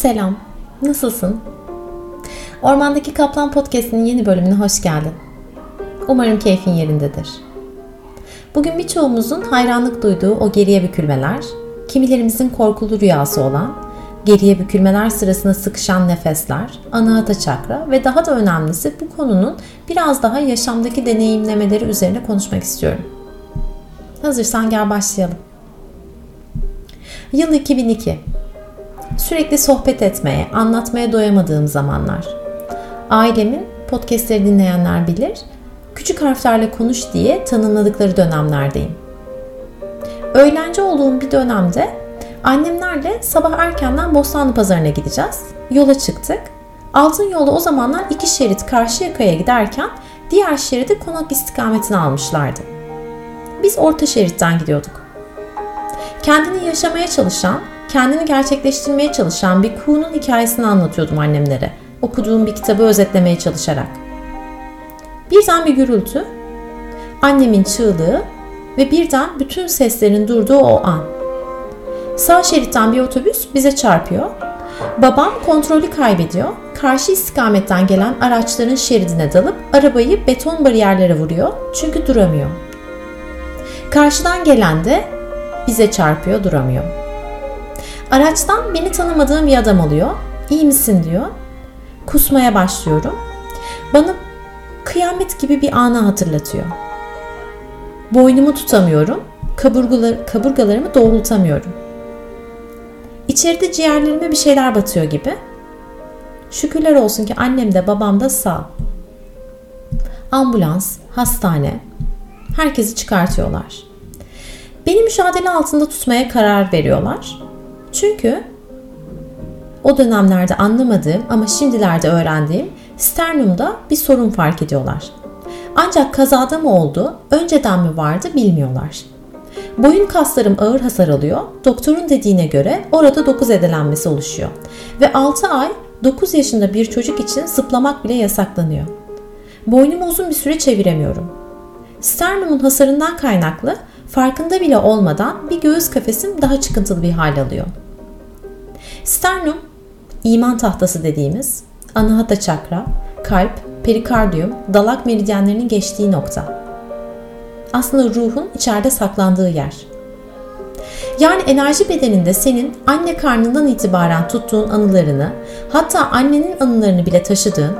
Selam, nasılsın? Ormandaki Kaplan Podcast'inin yeni bölümüne hoş geldin. Umarım keyfin yerindedir. Bugün birçoğumuzun hayranlık duyduğu o geriye bükülmeler, kimilerimizin korkulu rüyası olan, geriye bükülmeler sırasında sıkışan nefesler, anahata çakra ve daha da önemlisi bu konunun biraz daha yaşamdaki deneyimlemeleri üzerine konuşmak istiyorum. Hazırsan gel başlayalım. Yıl 2002. Sürekli sohbet etmeye, anlatmaya doyamadığım zamanlar. Ailemin podcastleri dinleyenler bilir, küçük harflerle konuş diye tanımladıkları dönemlerdeyim. Öğlenci olduğum bir dönemde annemlerle sabah erkenden Bostanlı Pazarı'na gideceğiz. Yola çıktık. Altın yolu o zamanlar iki şerit karşı yakaya giderken diğer şeridi konak istikametine almışlardı. Biz orta şeritten gidiyorduk. Kendini yaşamaya çalışan, kendini gerçekleştirmeye çalışan bir kuğunun hikayesini anlatıyordum annemlere. Okuduğum bir kitabı özetlemeye çalışarak. Birden bir gürültü, annemin çığlığı ve birden bütün seslerin durduğu o an. Sağ şeritten bir otobüs bize çarpıyor. Babam kontrolü kaybediyor. Karşı istikametten gelen araçların şeridine dalıp arabayı beton bariyerlere vuruyor çünkü duramıyor. Karşıdan gelen de bize çarpıyor duramıyor. Araçtan beni tanımadığım bir adam oluyor. İyi misin diyor. Kusmaya başlıyorum. Bana kıyamet gibi bir anı hatırlatıyor. Boynumu tutamıyorum. Kaburgalar, kaburgalarımı doğrultamıyorum. İçeride ciğerlerime bir şeyler batıyor gibi. Şükürler olsun ki annem de babam da sağ. Ambulans, hastane, herkesi çıkartıyorlar. Beni müşahede altında tutmaya karar veriyorlar. Çünkü o dönemlerde anlamadığım ama şimdilerde öğrendiğim sternumda bir sorun fark ediyorlar. Ancak kazada mı oldu, önceden mi vardı bilmiyorlar. Boyun kaslarım ağır hasar alıyor. Doktorun dediğine göre orada dokuz edelenmesi oluşuyor. Ve 6 ay 9 yaşında bir çocuk için zıplamak bile yasaklanıyor. Boynumu uzun bir süre çeviremiyorum. Sternumun hasarından kaynaklı farkında bile olmadan bir göğüs kafesim daha çıkıntılı bir hal alıyor. Sternum, iman tahtası dediğimiz anahata çakra, kalp, perikardiyum, dalak meridyenlerinin geçtiği nokta. Aslında ruhun içeride saklandığı yer. Yani enerji bedeninde senin anne karnından itibaren tuttuğun anılarını, hatta annenin anılarını bile taşıdığın,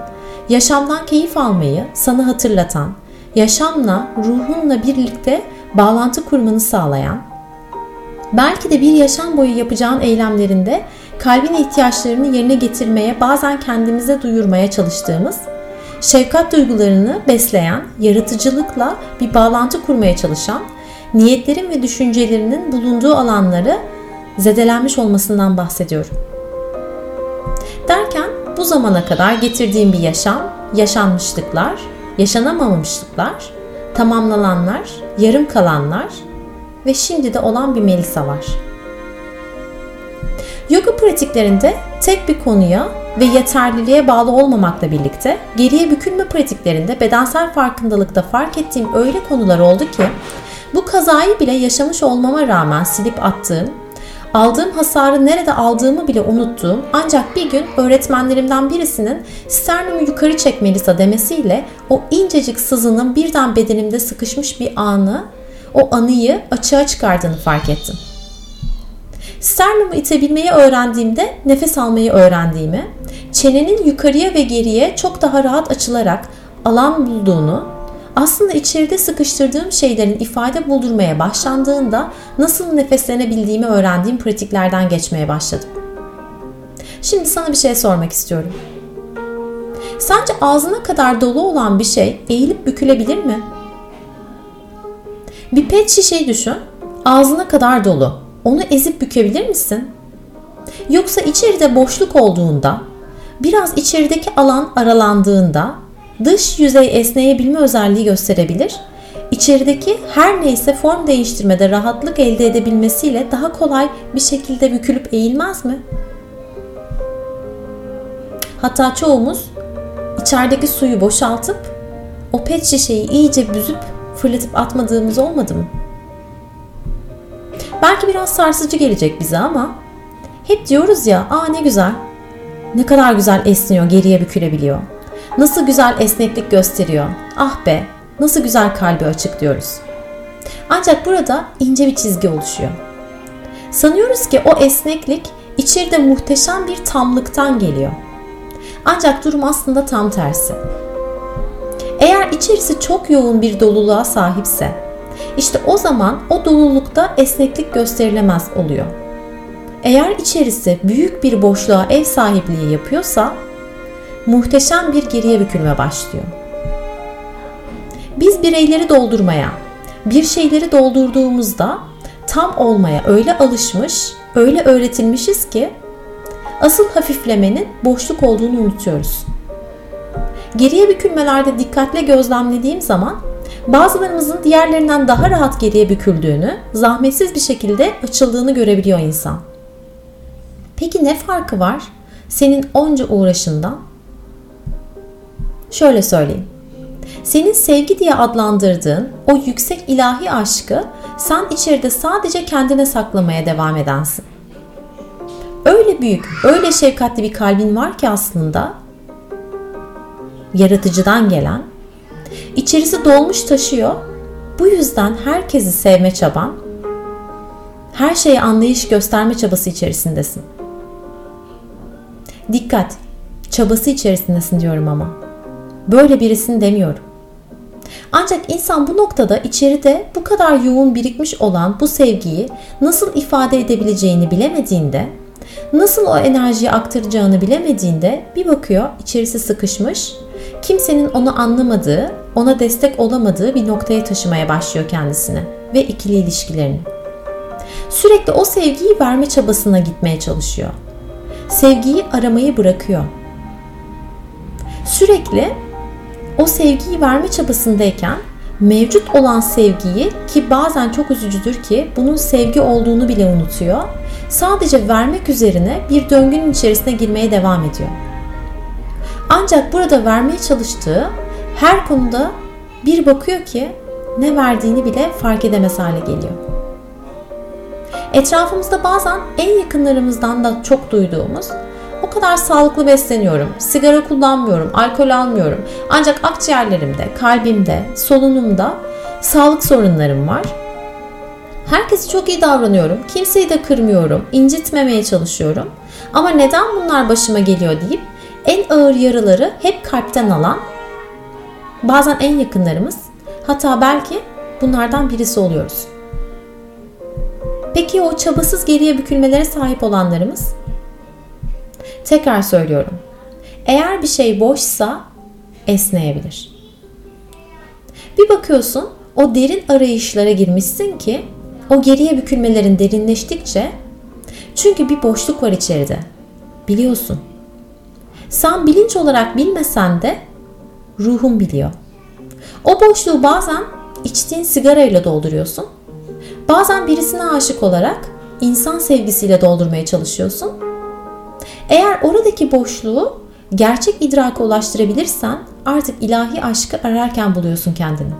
yaşamdan keyif almayı sana hatırlatan, yaşamla, ruhunla birlikte bağlantı kurmanı sağlayan, belki de bir yaşam boyu yapacağın eylemlerinde kalbin ihtiyaçlarını yerine getirmeye, bazen kendimize duyurmaya çalıştığımız, şefkat duygularını besleyen, yaratıcılıkla bir bağlantı kurmaya çalışan, niyetlerin ve düşüncelerinin bulunduğu alanları zedelenmiş olmasından bahsediyorum. Derken bu zamana kadar getirdiğim bir yaşam, yaşanmışlıklar, yaşanamamışlıklar, tamamlananlar, yarım kalanlar ve şimdi de olan bir Melisa var. Yoga pratiklerinde tek bir konuya ve yeterliliğe bağlı olmamakla birlikte geriye bükülme pratiklerinde bedensel farkındalıkta fark ettiğim öyle konular oldu ki bu kazayı bile yaşamış olmama rağmen silip attığım, aldığım hasarı nerede aldığımı bile unuttuğum ancak bir gün öğretmenlerimden birisinin sternumu yukarı çek Melisa demesiyle o incecik sızının birden bedenimde sıkışmış bir anı, o anıyı açığa çıkardığını fark ettim. Sternumu itebilmeyi öğrendiğimde nefes almayı öğrendiğimi, çenenin yukarıya ve geriye çok daha rahat açılarak alan bulduğunu, aslında içeride sıkıştırdığım şeylerin ifade buldurmaya başlandığında nasıl nefeslenebildiğimi öğrendiğim pratiklerden geçmeye başladım. Şimdi sana bir şey sormak istiyorum. Sence ağzına kadar dolu olan bir şey eğilip bükülebilir mi? Bir pet şişeyi düşün. Ağzına kadar dolu. Onu ezip bükebilir misin? Yoksa içeride boşluk olduğunda, biraz içerideki alan aralandığında dış yüzey esneyebilme özelliği gösterebilir. İçerideki her neyse form değiştirmede rahatlık elde edebilmesiyle daha kolay bir şekilde bükülüp eğilmez mi? Hatta çoğumuz içerideki suyu boşaltıp o pet şişeyi iyice büzüp fırlatıp atmadığımız olmadı mı? Belki biraz sarsıcı gelecek bize ama hep diyoruz ya aa ne güzel Ne kadar güzel esniyor, geriye bükülebiliyor. Nasıl güzel esneklik gösteriyor. Ah be, nasıl güzel kalbi açık diyoruz. Ancak burada ince bir çizgi oluşuyor. Sanıyoruz ki o esneklik içeride muhteşem bir tamlıktan geliyor. Ancak durum aslında tam tersi. Eğer içerisi çok yoğun bir doluluğa sahipse, işte o zaman o dolulukta esneklik gösterilemez oluyor. Eğer içerisi büyük bir boşluğa ev sahipliği yapıyorsa, muhteşem bir geriye bükülme başlıyor. Biz bireyleri doldurmaya, bir şeyleri doldurduğumuzda tam olmaya öyle alışmış, öyle öğretilmişiz ki asıl hafiflemenin boşluk olduğunu unutuyoruz. Geriye bükülmelerde dikkatle gözlemlediğim zaman bazılarımızın diğerlerinden daha rahat geriye büküldüğünü, zahmetsiz bir şekilde açıldığını görebiliyor insan. Peki ne farkı var senin onca uğraşından? Şöyle söyleyeyim. Senin sevgi diye adlandırdığın o yüksek ilahi aşkı sen içeride sadece kendine saklamaya devam edensin. Öyle büyük, öyle şefkatli bir kalbin var ki aslında yaratıcıdan gelen, içerisi dolmuş taşıyor. Bu yüzden herkesi sevme çaban, her şeye anlayış gösterme çabası içerisindesin. Dikkat, çabası içerisindesin diyorum ama. Böyle birisin demiyorum. Ancak insan bu noktada içeride bu kadar yoğun birikmiş olan bu sevgiyi nasıl ifade edebileceğini bilemediğinde, nasıl o enerjiyi aktaracağını bilemediğinde bir bakıyor içerisi sıkışmış, kimsenin onu anlamadığı, ona destek olamadığı bir noktaya taşımaya başlıyor kendisini ve ikili ilişkilerini. Sürekli o sevgiyi verme çabasına gitmeye çalışıyor. Sevgiyi aramayı bırakıyor. Sürekli o sevgiyi verme çabasındayken mevcut olan sevgiyi ki bazen çok üzücüdür ki bunun sevgi olduğunu bile unutuyor. Sadece vermek üzerine bir döngünün içerisine girmeye devam ediyor. Ancak burada vermeye çalıştığı her konuda bir bakıyor ki ne verdiğini bile fark edemez hale geliyor. Etrafımızda bazen en yakınlarımızdan da çok duyduğumuz o kadar sağlıklı besleniyorum, sigara kullanmıyorum, alkol almıyorum. Ancak akciğerlerimde, kalbimde, solunumda sağlık sorunlarım var. Herkese çok iyi davranıyorum, kimseyi de kırmıyorum, incitmemeye çalışıyorum. Ama neden bunlar başıma geliyor deyip en ağır yaraları hep kalpten alan, bazen en yakınlarımız, hatta belki bunlardan birisi oluyoruz. Peki o çabasız geriye bükülmelere sahip olanlarımız? Tekrar söylüyorum. Eğer bir şey boşsa esneyebilir. Bir bakıyorsun o derin arayışlara girmişsin ki o geriye bükülmelerin derinleştikçe çünkü bir boşluk var içeride. Biliyorsun. Sen bilinç olarak bilmesen de ruhun biliyor. O boşluğu bazen içtiğin sigarayla dolduruyorsun. Bazen birisine aşık olarak insan sevgisiyle doldurmaya çalışıyorsun. Eğer oradaki boşluğu gerçek idraka ulaştırabilirsen artık ilahi aşkı ararken buluyorsun kendini.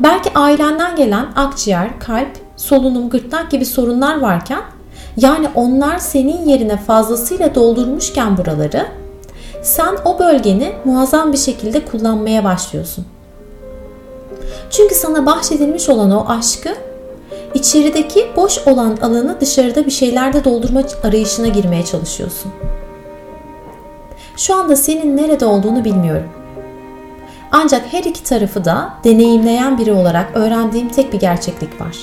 Belki ailenden gelen akciğer, kalp, solunum, gırtlak gibi sorunlar varken yani onlar senin yerine fazlasıyla doldurmuşken buraları sen o bölgeni muazzam bir şekilde kullanmaya başlıyorsun. Çünkü sana bahşedilmiş olan o aşkı içerideki boş olan alanı dışarıda bir şeylerde doldurma arayışına girmeye çalışıyorsun. Şu anda senin nerede olduğunu bilmiyorum. Ancak her iki tarafı da deneyimleyen biri olarak öğrendiğim tek bir gerçeklik var.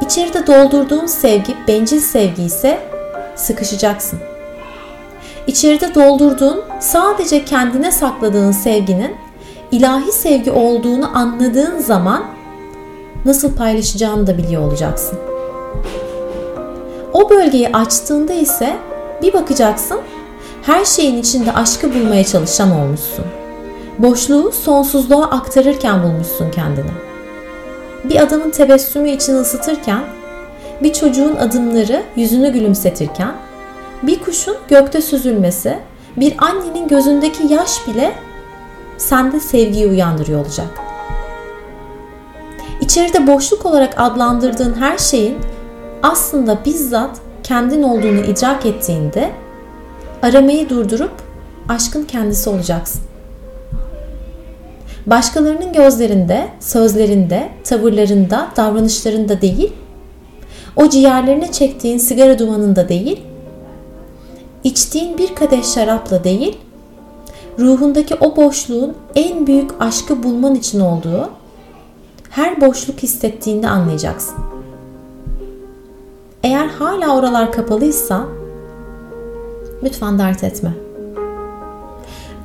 İçeride doldurduğun sevgi bencil sevgi ise sıkışacaksın. İçeride doldurduğun sadece kendine sakladığın sevginin ilahi sevgi olduğunu anladığın zaman nasıl paylaşacağını da biliyor olacaksın. O bölgeyi açtığında ise bir bakacaksın her şeyin içinde aşkı bulmaya çalışan olmuşsun. Boşluğu sonsuzluğa aktarırken bulmuşsun kendini. Bir adamın tebessümü için ısıtırken, bir çocuğun adımları yüzünü gülümsetirken, bir kuşun gökte süzülmesi, bir annenin gözündeki yaş bile sende sevgiyi uyandırıyor olacak.'' İçeride boşluk olarak adlandırdığın her şeyin aslında bizzat kendin olduğunu idrak ettiğinde aramayı durdurup aşkın kendisi olacaksın. Başkalarının gözlerinde, sözlerinde, tavırlarında, davranışlarında değil, o ciğerlerine çektiğin sigara dumanında değil, içtiğin bir kadeh şarapla değil, ruhundaki o boşluğun en büyük aşkı bulman için olduğu her boşluk hissettiğinde anlayacaksın. Eğer hala oralar kapalıysa lütfen dert etme.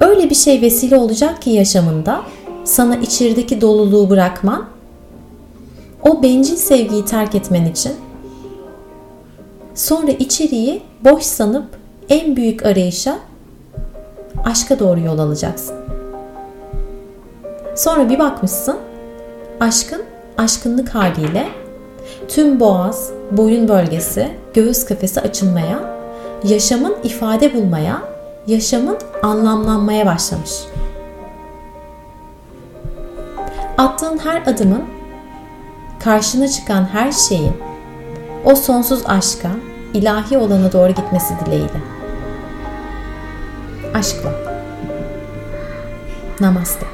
Öyle bir şey vesile olacak ki yaşamında sana içerideki doluluğu bırakman, o bencil sevgiyi terk etmen için sonra içeriği boş sanıp en büyük arayışa aşka doğru yol alacaksın. Sonra bir bakmışsın aşkın aşkınlık haliyle tüm boğaz, boyun bölgesi, göğüs kafesi açılmaya, yaşamın ifade bulmaya, yaşamın anlamlanmaya başlamış. Attığın her adımın, karşına çıkan her şeyin o sonsuz aşka, ilahi olana doğru gitmesi dileğiyle. Aşkla. Namaste.